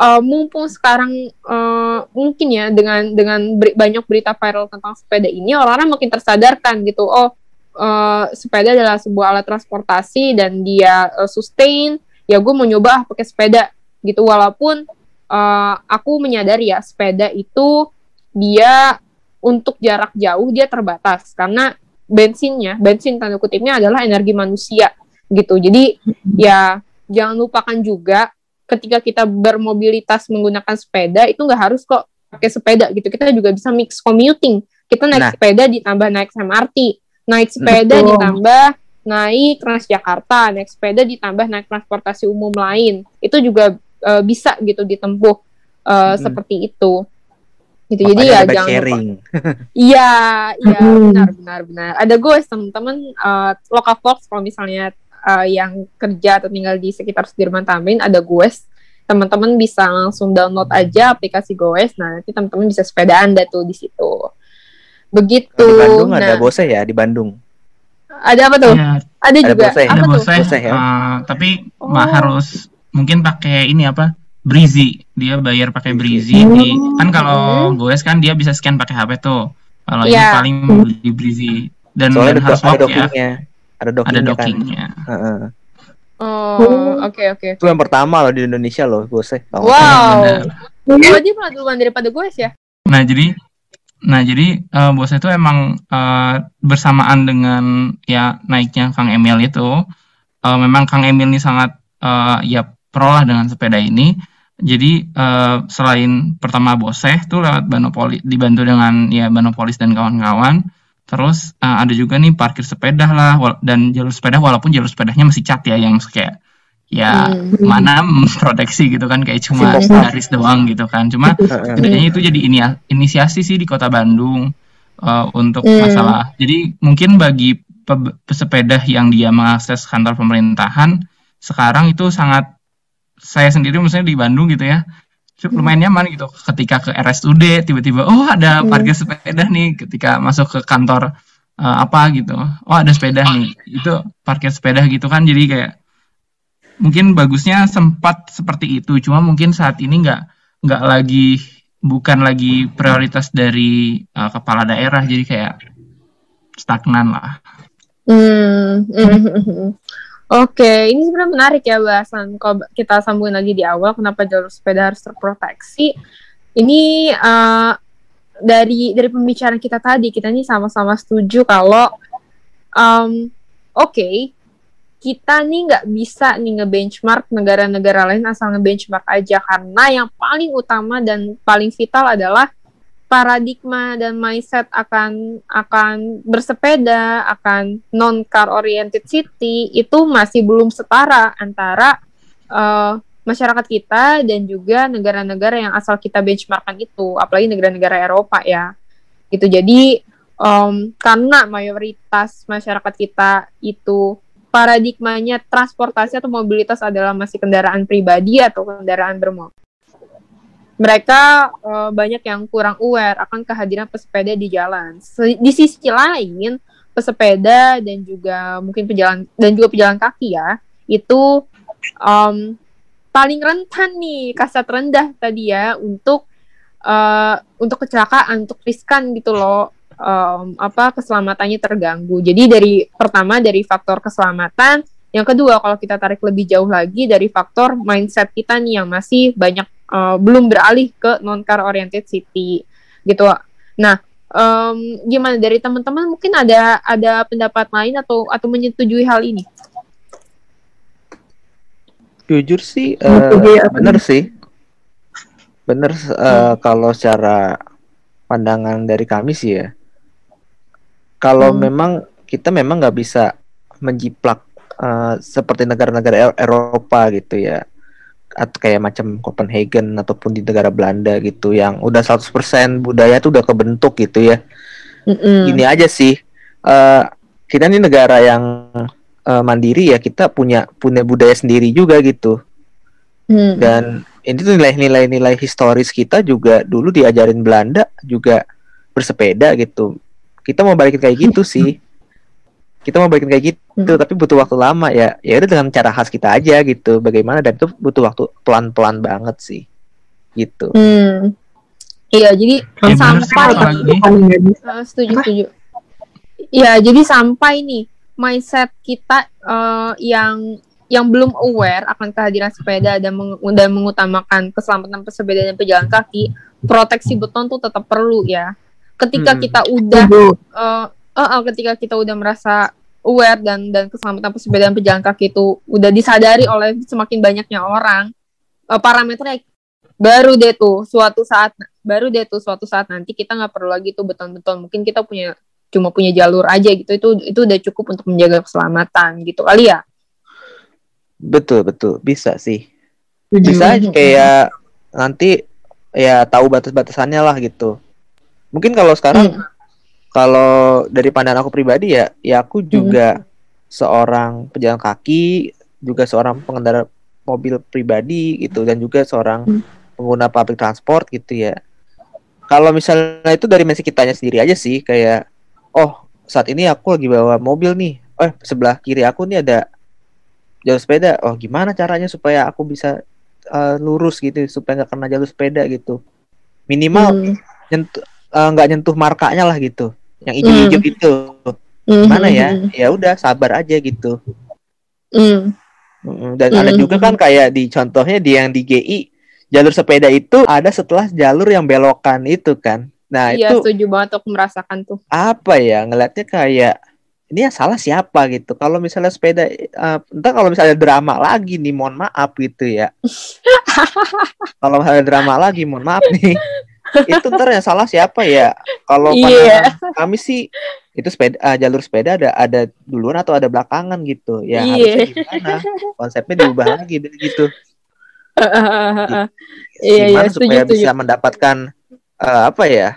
eh, mumpung sekarang eh, mungkin ya dengan dengan beri- banyak berita viral tentang sepeda ini orang-orang makin tersadarkan gitu. Oh, eh, sepeda adalah sebuah alat transportasi dan dia eh, sustain. Ya gue mau nyoba ah pakai sepeda gitu walaupun eh, aku menyadari ya sepeda itu dia untuk jarak jauh dia terbatas karena bensinnya, bensin tanda kutipnya adalah energi manusia gitu. Jadi ya jangan lupakan juga ketika kita bermobilitas menggunakan sepeda itu nggak harus kok pakai sepeda gitu. Kita juga bisa mix commuting. Kita naik Nah. sepeda ditambah naik MRT, naik sepeda Betul. ditambah naik Transjakarta, naik sepeda ditambah naik transportasi umum lain. Itu juga eh, bisa gitu ditempuh eh, Mm-mm. seperti itu. Gitu. Jadi ya jangan lupa. sharing. Iya, iya Hmm. benar benar benar. Ada gue teman-teman uh, lokal Fox kalau misalnya uh, yang kerja atau tinggal di sekitar Sudirman Tamrin ada Goes. Teman-teman bisa langsung download aja aplikasi Goes. Nah, nanti teman-teman bisa sepeda Anda tuh di situ. Begitu. Di Bandung ada Nah, bose ya di Bandung. ada apa tuh? Ya, Ada Ada juga. Bose, Apa ada tuh? bose, Bose ya? eh, tapi Oh. ma- harus mungkin pakai ini apa Breezy dia bayar pakai Breezy Hmm. di kan kalau Goes kan dia bisa scan pakai HP tuh kalau ini Iya. paling beli Breezy dan, Soalnya dan ada, harus ada lock dockingnya. Ada dockingnya ada kan. Oh, oke oke. Itu yang pertama loh di Indonesia loh, bosnya. Oh, Wow. Benar. Dia malah duluan daripada gue ya? Nah, jadi nah jadi eh, bosnya itu emang eh, bersamaan dengan ya naiknya Kang Emil itu eh, memang Kang Emil ini sangat eh, ya pro lah dengan sepeda ini. Jadi eh, selain pertama boseh tuh lewat Banopoli dibantu dengan ya Banopolis dan kawan-kawan. Terus eh, ada juga nih parkir sepeda lah dan jalur sepeda walaupun jalur sepedanya masih cat ya yang kayak ya Hmm. mana proteksi gitu kan kayak cuma garis doang gitu kan. Cuma Heeh. setidaknya itu jadi ini inisiasi sih di kota Bandung eh, untuk Hmm. masalah. Jadi mungkin bagi pe- pesepeda yang dia mengakses kantor pemerintahan sekarang itu sangat saya sendiri misalnya di Bandung gitu ya lumayan nyaman gitu. Ketika ke RSUD tiba-tiba oh ada Hmm. parkir sepeda nih. Ketika masuk ke kantor eh, apa gitu. Oh ada sepeda nih. Itu parkir sepeda gitu kan. Jadi kayak mungkin bagusnya sempat seperti itu. Cuma mungkin saat ini nggak nggak lagi bukan lagi prioritas dari eh, kepala daerah. Jadi kayak stagnan lah. Hmm. hmm. Oke, ini sebenarnya menarik ya bahasan. Kalau kita sambungin lagi di awal, kenapa jalur sepeda harus terproteksi? Ini eh, dari dari pembicaraan kita tadi, kita ini sama-sama setuju kalau em, oke, kita nih nggak bisa nih nge-benchmark negara-negara lain asal nge-benchmark aja karena yang paling utama dan paling vital adalah paradigma dan mindset akan akan bersepeda, akan non car oriented city itu masih belum setara antara eh, masyarakat kita dan juga negara-negara yang asal kita benchmarkan itu, apalagi negara-negara Eropa ya. Gitu. Jadi em, karena mayoritas masyarakat kita itu paradigmanya transportasi atau mobilitas adalah masih kendaraan pribadi atau kendaraan bermotor mereka eh, banyak yang kurang aware akan kehadiran pesepeda di jalan. Di sisi lain, pesepeda dan juga mungkin pejalan dan juga pejalan kaki ya, itu em, paling rentan nih kasat rendah tadi ya untuk eh, untuk kecelakaan, untuk riskan gitu loh. em, apa keselamatannya terganggu. Jadi dari pertama dari faktor keselamatan, yang kedua kalau kita tarik lebih jauh lagi dari faktor mindset kita nih yang masih banyak uh, belum beralih ke non car oriented city gitu nah em, gimana dari teman-teman mungkin ada ada pendapat lain atau atau menyetujui hal ini Jujur sih, eh, apa bener sih. Bener eh, kalau secara pandangan dari kami sih ya. Kalau Hmm. memang kita memang nggak bisa menjiplak eh, seperti negara-negara Eropa gitu ya. Atau kayak macam Copenhagen ataupun di negara Belanda gitu yang udah 100% budaya tuh udah kebentuk gitu ya. Mm-mm. Gini aja sih. eh, kita ini negara yang eh, mandiri ya, kita punya punya budaya sendiri juga gitu Hmm. dan ini tuh nilai-nilai nilai historis kita juga dulu diajarin Belanda juga bersepeda gitu kita mau balikin kayak gitu sih kita mau balikin kayak gitu Hmm. tapi butuh waktu lama ya ya udah dengan cara khas kita aja gitu bagaimana dan itu butuh waktu pelan-pelan banget sih gitu Hmm. iya jadi Ya, sampai. Uh, setuju Apa? setuju Iya jadi sampai nih mindset kita uh, yang yang belum aware akan kehadiran sepeda dan, meng- dan mengutamakan keselamatan pesepeda dan pejalan kaki proteksi beton tuh tetap perlu ya ketika Hmm. kita udah uh, uh, uh, ketika kita udah merasa aware dan dan keselamatan pesepeda dan pejalan kaki itu udah disadari oleh semakin banyaknya orang uh, parameternya baru deh tuh suatu saat baru deh tuh suatu saat nanti kita nggak perlu lagi tuh beton-beton. Mungkin kita punya cuma punya jalur aja gitu itu itu udah cukup untuk menjaga keselamatan gitu kali ya? Betul betul. Bisa sih. Bisa aja kayak nanti ya tahu batas-batasannya lah gitu. Mungkin kalau sekarang Hmm. Kalau dari pandangan aku pribadi ya ya aku juga seorang pejalan kaki juga seorang pengendara mobil pribadi gitu dan juga seorang Hmm. pengguna public transport gitu ya kalau misalnya itu dari mensi kitanya sendiri aja sih kayak oh saat ini aku lagi bawa mobil nih eh sebelah kiri aku nih ada jalur sepeda oh gimana caranya supaya aku bisa eh, lurus gitu supaya nggak kena jalur sepeda gitu minimal Hmm. nyentuh eh, nggak nyentuh markanya lah gitu yang hijau-hijau Hmm. itu Hmm, mana hmm, ya hmm, ya udah sabar aja gitu hmm. Mm, Dan ada Mm. juga kan kayak di contohnya di yang di GI jalur sepeda itu ada setelah jalur yang belokan itu kan. Nah Iya, itu setuju banget aku merasakan tuh. apa ya ngelihatnya kayak ini yang salah siapa gitu. Kalau misalnya sepeda, eh, entah kalau misalnya drama lagi nih, mohon maaf gitu ya. kalau misalnya drama lagi, mohon maaf nih. itu ntar yang salah siapa ya? Kalau pandangan kami sih itu sepeda eh, jalur sepeda ada ada duluan atau ada belakangan gitu. Ya Iya. harusnya gimana? Konsepnya diubah lagi gitu. Iya, iya, Gimana setuju, supaya setuju. bisa mendapatkan eh, apa ya?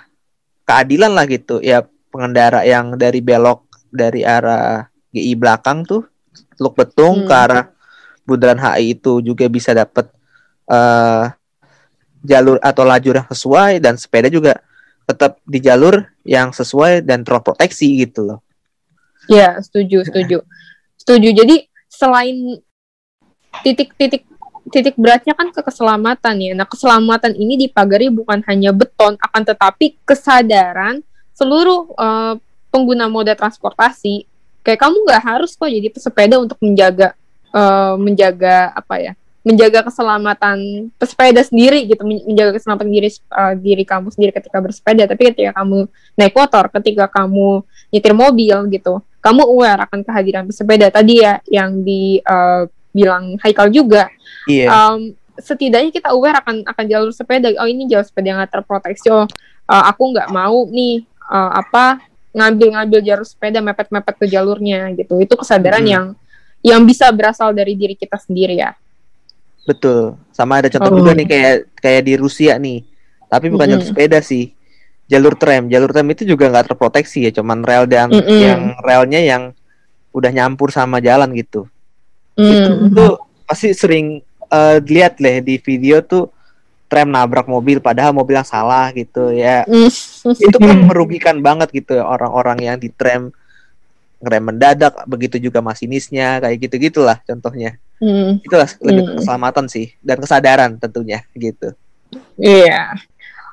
keadilan lah gitu. Ya pengendara yang dari belok dari arah GI belakang tuh Teluk Betung Hmm. ke arah Bundaran HI itu juga bisa dapat eh jalur atau lajur yang sesuai dan sepeda juga tetap di jalur yang sesuai dan terproteksi gitu loh. Iya, setuju, setuju. Setuju. Jadi selain titik-titik titik beratnya kan ke keselamatan ya. Nah, keselamatan ini dipagari bukan hanya beton, akan tetapi kesadaran seluruh eh, pengguna moda transportasi. Kayak kamu nggak harus kok jadi pesepeda untuk menjaga eh, menjaga apa ya? Menjaga keselamatan pesepeda sendiri gitu, men- menjaga keselamatan diri eh, diri kamu sendiri ketika bersepeda, tapi ketika kamu naik motor, ketika kamu nyetir mobil gitu, kamu aware akan kehadiran pesepeda. Tadi ya yang dibilang Haikal juga. Iya. um, setidaknya kita aware akan akan jalur sepeda. Oh ini jalur sepeda yang terproteksi. Oh uh, aku nggak mau nih uh, apa ngambil-ngambil jalur sepeda mepet-mepet ke jalurnya gitu. Itu kesadaran Mhm. yang yang bisa berasal dari diri kita sendiri ya Betul. Sama ada contoh Oh. juga nih kayak kayak di Rusia nih. Tapi bukan jalur Mm-mm. sepeda sih. Jalur tram. Jalur tram itu juga nggak terproteksi ya, cuman rel dan Mm-mm. yang relnya yang udah nyampur sama jalan gitu. Hmm. Itu pasti sering eh, dilihat lah di video tuh tram nabrak mobil padahal mobil yang salah gitu ya. Hmm. Itu kan merugikan banget gitu ya orang-orang yang di tram ngerem mendadak begitu juga masinisnya kayak gitu-gitulah contohnya. Hmm. Itulah lebih Hmm. keselamatan sih dan kesadaran tentunya gitu. Iya.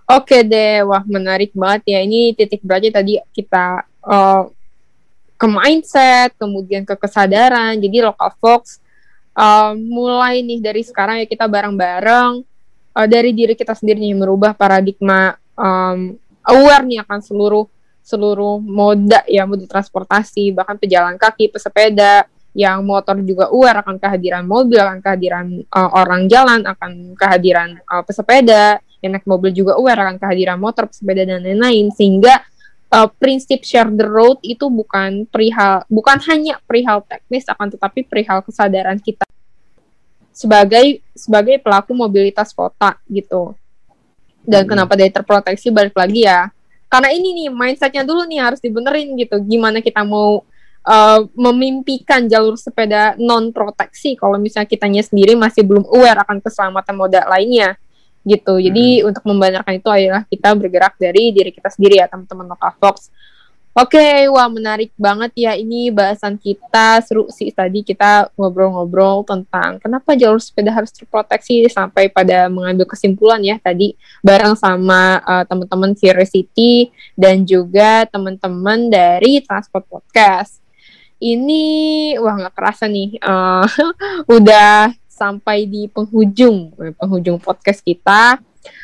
Oke deh, wah menarik banget ya. Ini titik beratnya tadi kita eh, ke mindset, kemudian ke kesadaran. Jadi lokal Fox eh, mulai nih dari sekarang ya kita bareng-bareng eh, dari diri kita sendiri nih merubah paradigma em, aware nih akan seluruh seluruh moda ya moda transportasi bahkan pejalan kaki, pesepeda, yang motor juga aware akan kehadiran mobil, akan kehadiran uh, orang jalan, akan kehadiran uh, pesepeda, yang naik mobil juga aware akan kehadiran motor, pesepeda dan lain-lain sehingga uh, prinsip share the road itu bukan perihal bukan hanya perihal teknis akan tetapi perihal kesadaran kita sebagai sebagai pelaku mobilitas kota gitu. Dan Hmm. kenapa dia terproteksi balik lagi ya? Karena ini nih mindsetnya dulu nih harus dibenerin gitu. Gimana kita mau uh, memimpikan jalur sepeda non proteksi kalau misalnya kitanya sendiri masih belum aware akan keselamatan moda lainnya gitu. Jadi untuk membenarkan itu adalah kita bergerak dari diri kita sendiri ya teman-teman Lokal Fox. Oke, wah menarik banget ya ini bahasan kita seru sih tadi kita ngobrol-ngobrol tentang kenapa jalur sepeda harus terproteksi sampai pada mengambil kesimpulan ya tadi bareng sama uh, teman-teman Curiosity dan juga teman-teman dari Transport Podcast. Ini wah nggak kerasa nih uh, udah sampai di penghujung penghujung podcast kita.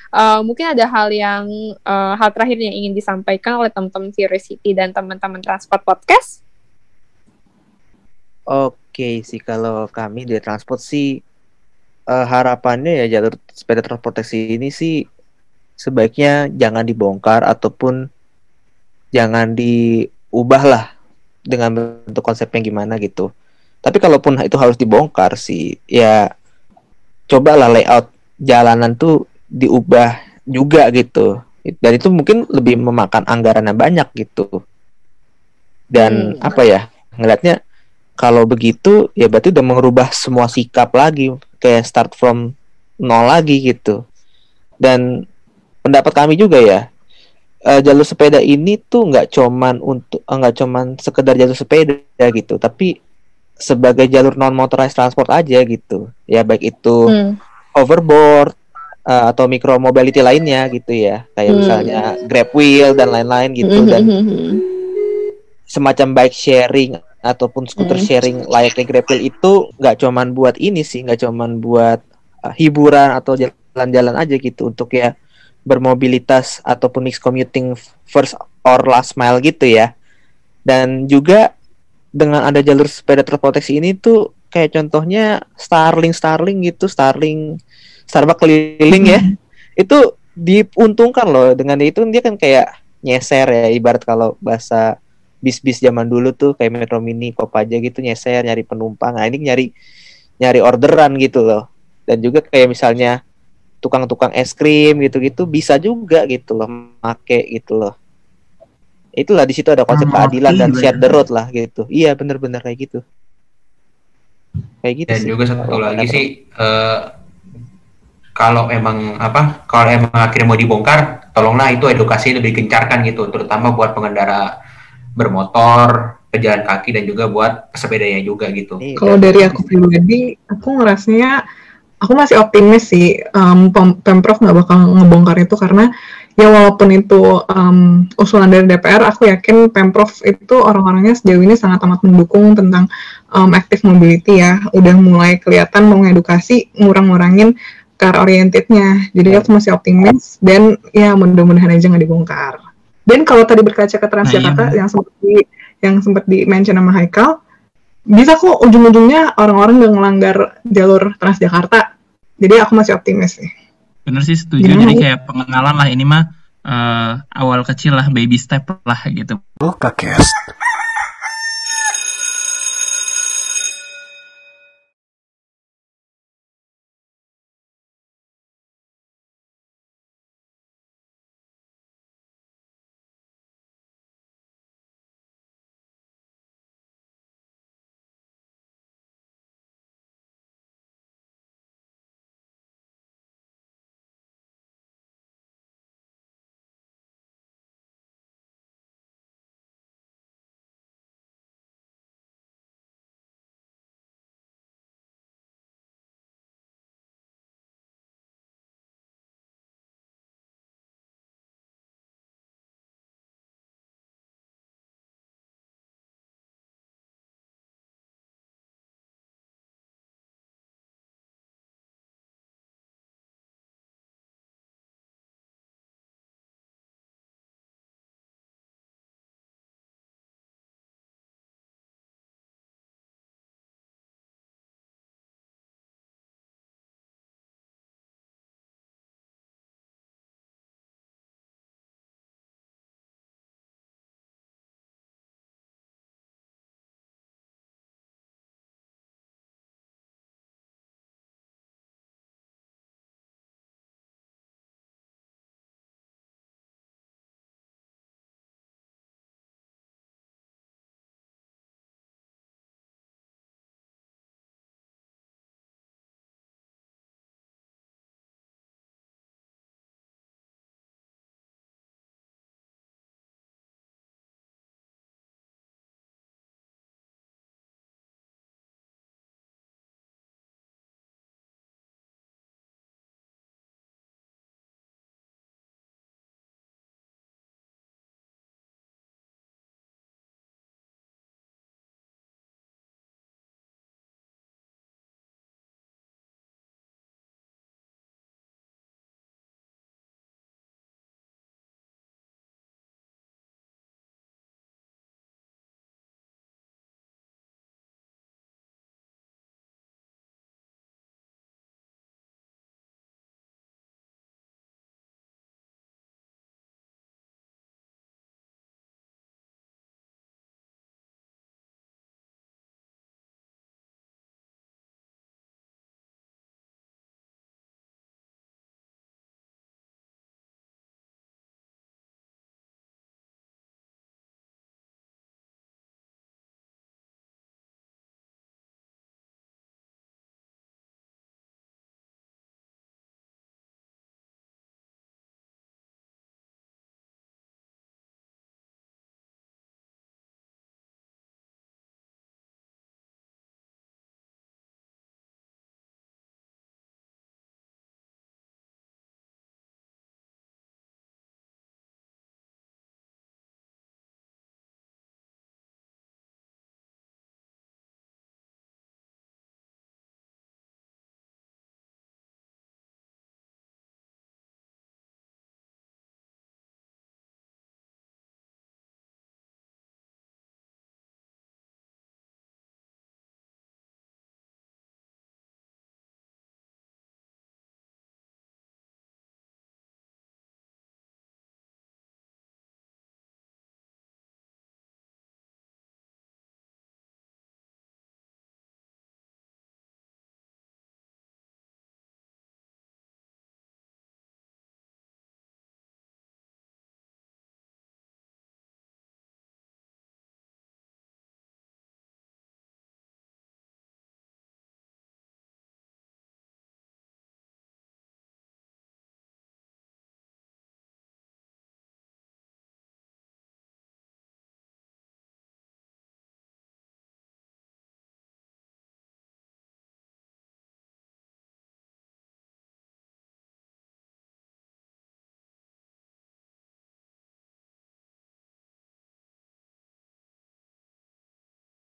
Uh, mungkin ada hal yang uh, hal terakhir yang ingin disampaikan oleh teman-teman Curiosity dan teman-teman Transport Podcast. Oke sih kalau kami di transport sih eh, harapannya ya jalur sepeda transportasi ini sih sebaiknya jangan dibongkar ataupun jangan diubah lah dengan bentuk konsepnya gimana gitu. Tapi kalaupun itu harus dibongkar sih ya cobalah layout jalanan tuh diubah juga gitu. Dan itu mungkin lebih memakan anggaran yang banyak gitu. Dan Hmm. apa ya ngelihatnya kalau begitu ya berarti udah merubah semua sikap lagi kayak start from nol lagi gitu dan pendapat kami juga ya eh, jalur sepeda ini tuh nggak cuman untuk eh, nggak cuman sekedar jalur sepeda gitu tapi sebagai jalur non motorized transport aja gitu ya baik itu Hmm. hoverboard eh, atau micro mobility lainnya gitu ya kayak Hmm. misalnya grab wheel dan lain-lain gitu dan semacam bike sharing ataupun skuter Hmm. sharing layaknya Grabwheel itu nggak cuman buat ini sih, nggak cuman buat uh, hiburan atau jalan-jalan aja gitu untuk ya bermobilitas ataupun mix commuting first or last mile gitu ya. Dan juga dengan ada jalur sepeda terproteksi ini tuh kayak contohnya Starling Starling gitu, Starling Starbucks keliling ya. Itu diuntungkan loh dengan itu dia kan kayak nyeser ya ibarat kalau bahasa bis-bis zaman dulu tuh kayak Metro Mini, Kopaja gitu nyeser nyari penumpang. Nah, ini nyari nyari orderan gitu loh. Dan juga kayak misalnya tukang-tukang es krim gitu-gitu bisa juga gitu loh make gitu loh. Itulah di situ ada konsep Oh, keadilan dan iya. share the road lah gitu. Iya bener-bener kayak gitu. Kayak gitu Dan sih. juga satu lagi sih eh, kalau emang apa kalau emang akhirnya mau dibongkar, tolonglah itu edukasi lebih gencarkan gitu, terutama buat pengendara bermotor, pejalan kaki dan juga buat pesepedanya juga gitu. Iya. Kalau dari aku pribadi, aku ngerasanya aku masih optimis sih um, Pem- pemprov nggak bakal ngebongkar itu karena ya walaupun itu um, usulan dari DPR, aku yakin pemprov itu orang-orangnya sejauh ini sangat amat mendukung tentang um, active mobility ya. Udah mulai kelihatan mau ngedukasi, ngurang-ngurangin car orientednya. Jadi aku masih optimis dan ya mudah-mudahan aja nggak dibongkar. Dan kalau tadi berkaca ke Transjakarta Nah, iya. yang sempat di yang sempat di mention sama Haikal, bisa kok ujung-ujungnya orang-orang nggak ngelanggar jalur Transjakarta. Jadi aku masih optimis sih. Bener sih setuju. Gimana, Jadi Bu? kayak pengenalan lah ini mah eh, awal kecil lah, baby step lah gitu. Boca Cast.